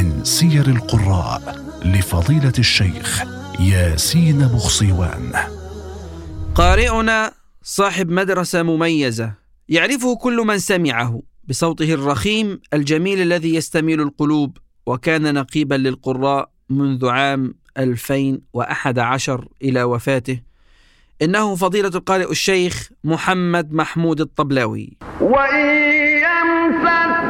من سير القراء لفضيلة الشيخ ياسين بخصيوان. قارئنا صاحب مدرسة مميزة يعرفه كل من سمعه بصوته الرخيم الجميل الذي يستميل القلوب وكان نقيبا للقراء منذ عام 2011 إلى وفاته. إنه فضيلة القارئ الشيخ محمد محمود الطبلاوي. وإن يمسك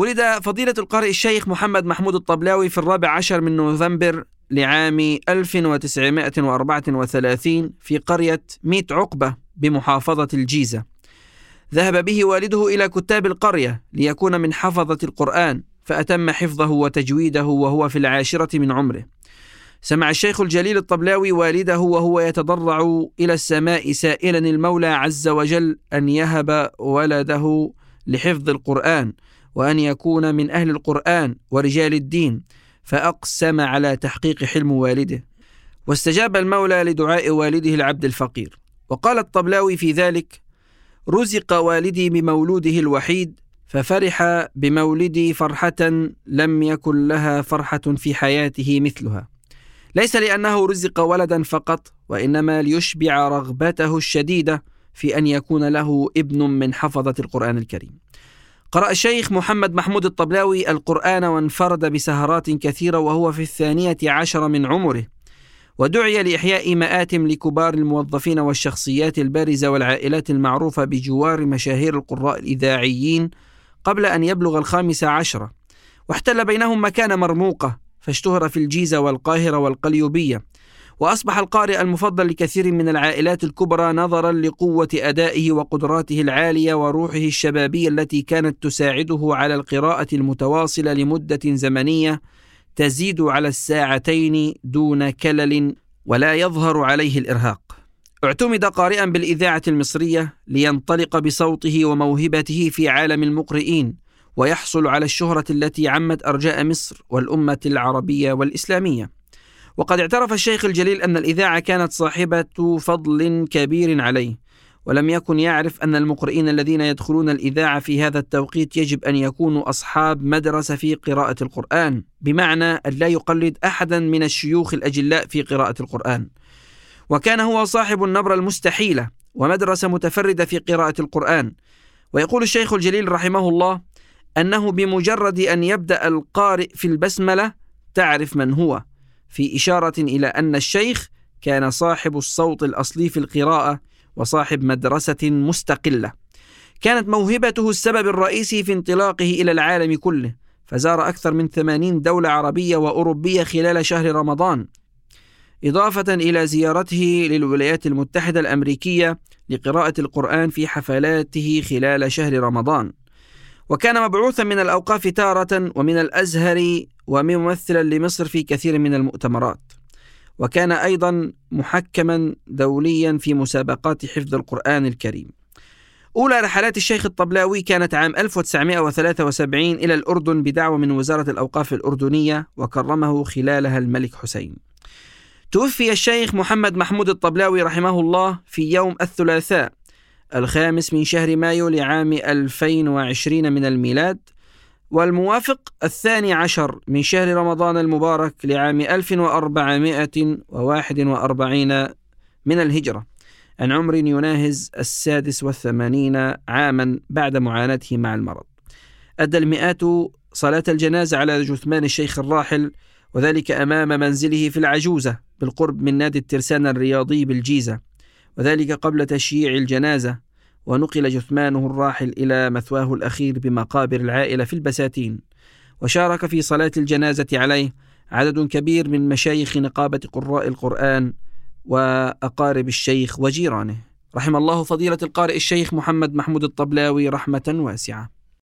ولد فضيلة القارئ الشيخ محمد محمود الطبلاوي في الرابع عشر من نوفمبر لعام 1934 في قرية ميت عقبة بمحافظة الجيزة. ذهب به والده إلى كتاب القرية ليكون من حفظة القرآن فأتم حفظه وتجويده وهو في العاشرة من عمره. سمع الشيخ الجليل الطبلاوي والده وهو يتضرع إلى السماء سائلا المولى عز وجل أن يهب ولده لحفظ القرآن. وأن يكون من أهل القرآن ورجال الدين فأقسم على تحقيق حلم والده. واستجاب المولى لدعاء والده العبد الفقير. وقال الطبلاوي في ذلك رزق والدي بمولوده الوحيد ففرح بمولدي فرحة لم يكن لها فرحة في حياته مثلها. ليس لأنه رزق ولدا فقط وإنما ليشبع رغبته الشديدة في أن يكون له ابن من حفظة القرآن الكريم. قرأ الشيخ محمد محمود الطبلاوي القرآن وانفرد بسهرات كثيرة وهو في الثانية عشر من عمره ودعي لإحياء مآتم لكبار الموظفين والشخصيات البارزة والعائلات المعروفة بجوار مشاهير القراء الإذاعيين قبل أن يبلغ الخامسة عشرة واحتل بينهم مكانة مرموقة فاشتهر في الجيزة والقاهرة والقليوبية. وأصبح القارئ المفضل لكثير من العائلات الكبرى نظرا لقوة أدائه وقدراته العالية وروحه الشبابية التي كانت تساعده على القراءة المتواصلة لمدة زمنية تزيد على الساعتين دون كلل ولا يظهر عليه الإرهاق. اعتمد قارئا بالإذاعة المصرية لينطلق بصوته وموهبته في عالم المقرئين ويحصل على الشهرة التي عمت أرجاء مصر والأمة العربية والإسلامية. وقد اعترف الشيخ الجليل أن الإذاعة كانت صاحبة فضل كبير عليه ولم يكن يعرف أن المقرئين الذين يدخلون الإذاعة في هذا التوقيت يجب أن يكونوا أصحاب مدرسة في قراءة القرآن بمعنى أن لا يقلد أحدا من الشيوخ الأجلاء في قراءة القرآن. وكان هو صاحب النبرة المستحيلة ومدرسة متفردة في قراءة القرآن. ويقول الشيخ الجليل رحمه الله أنه بمجرد أن يبدأ القارئ في البسملة تعرف من هو. في إشارة إلى أن الشيخ كان صاحب الصوت الأصلي في القراءة وصاحب مدرسة مستقلة. كانت موهبته السبب الرئيسي في انطلاقه إلى العالم كله، فزار أكثر من ثمانين دولة عربية وأوروبية خلال شهر رمضان، إضافة إلى زيارته للولايات المتحدة الأمريكية لقراءة القرآن في حفلاته خلال شهر رمضان. وكان مبعوثا من الأوقاف تارة ومن الأزهر وممثلا لمصر في كثير من المؤتمرات. وكان أيضا محكما دوليا في مسابقات حفظ القرآن الكريم أولى رحلات الشيخ الطبلاوي كانت عام 1973 إلى الأردن بدعوة من وزارة الأوقاف الأردنية وكرمه خلالها الملك حسين توفي الشيخ محمد محمود الطبلاوي رحمه الله في يوم الثلاثاء الخامس من شهر مايو لعام 2020 من الميلاد والموافق الثاني عشر من شهر رمضان المبارك لعام 1441 من الهجرة. عن عمر يناهز السادس والثمانين عاما بعد معاناته مع المرض. أدى المئات صلاة الجنازة على جثمان الشيخ الراحل وذلك أمام منزله في العجوزة بالقرب من نادي الترسانة الرياضي بالجيزة. وذلك قبل تشييع الجنازة ونقل جثمانه الراحل إلى مثواه الأخير بمقابر العائلة في البساتين. وشارك في صلاة الجنازة عليه عدد كبير من مشايخ نقابة قراء القرآن وأقارب الشيخ وجيرانه. رحم الله فضيلة القارئ الشيخ محمد محمود الطبلاوي رحمة واسعة.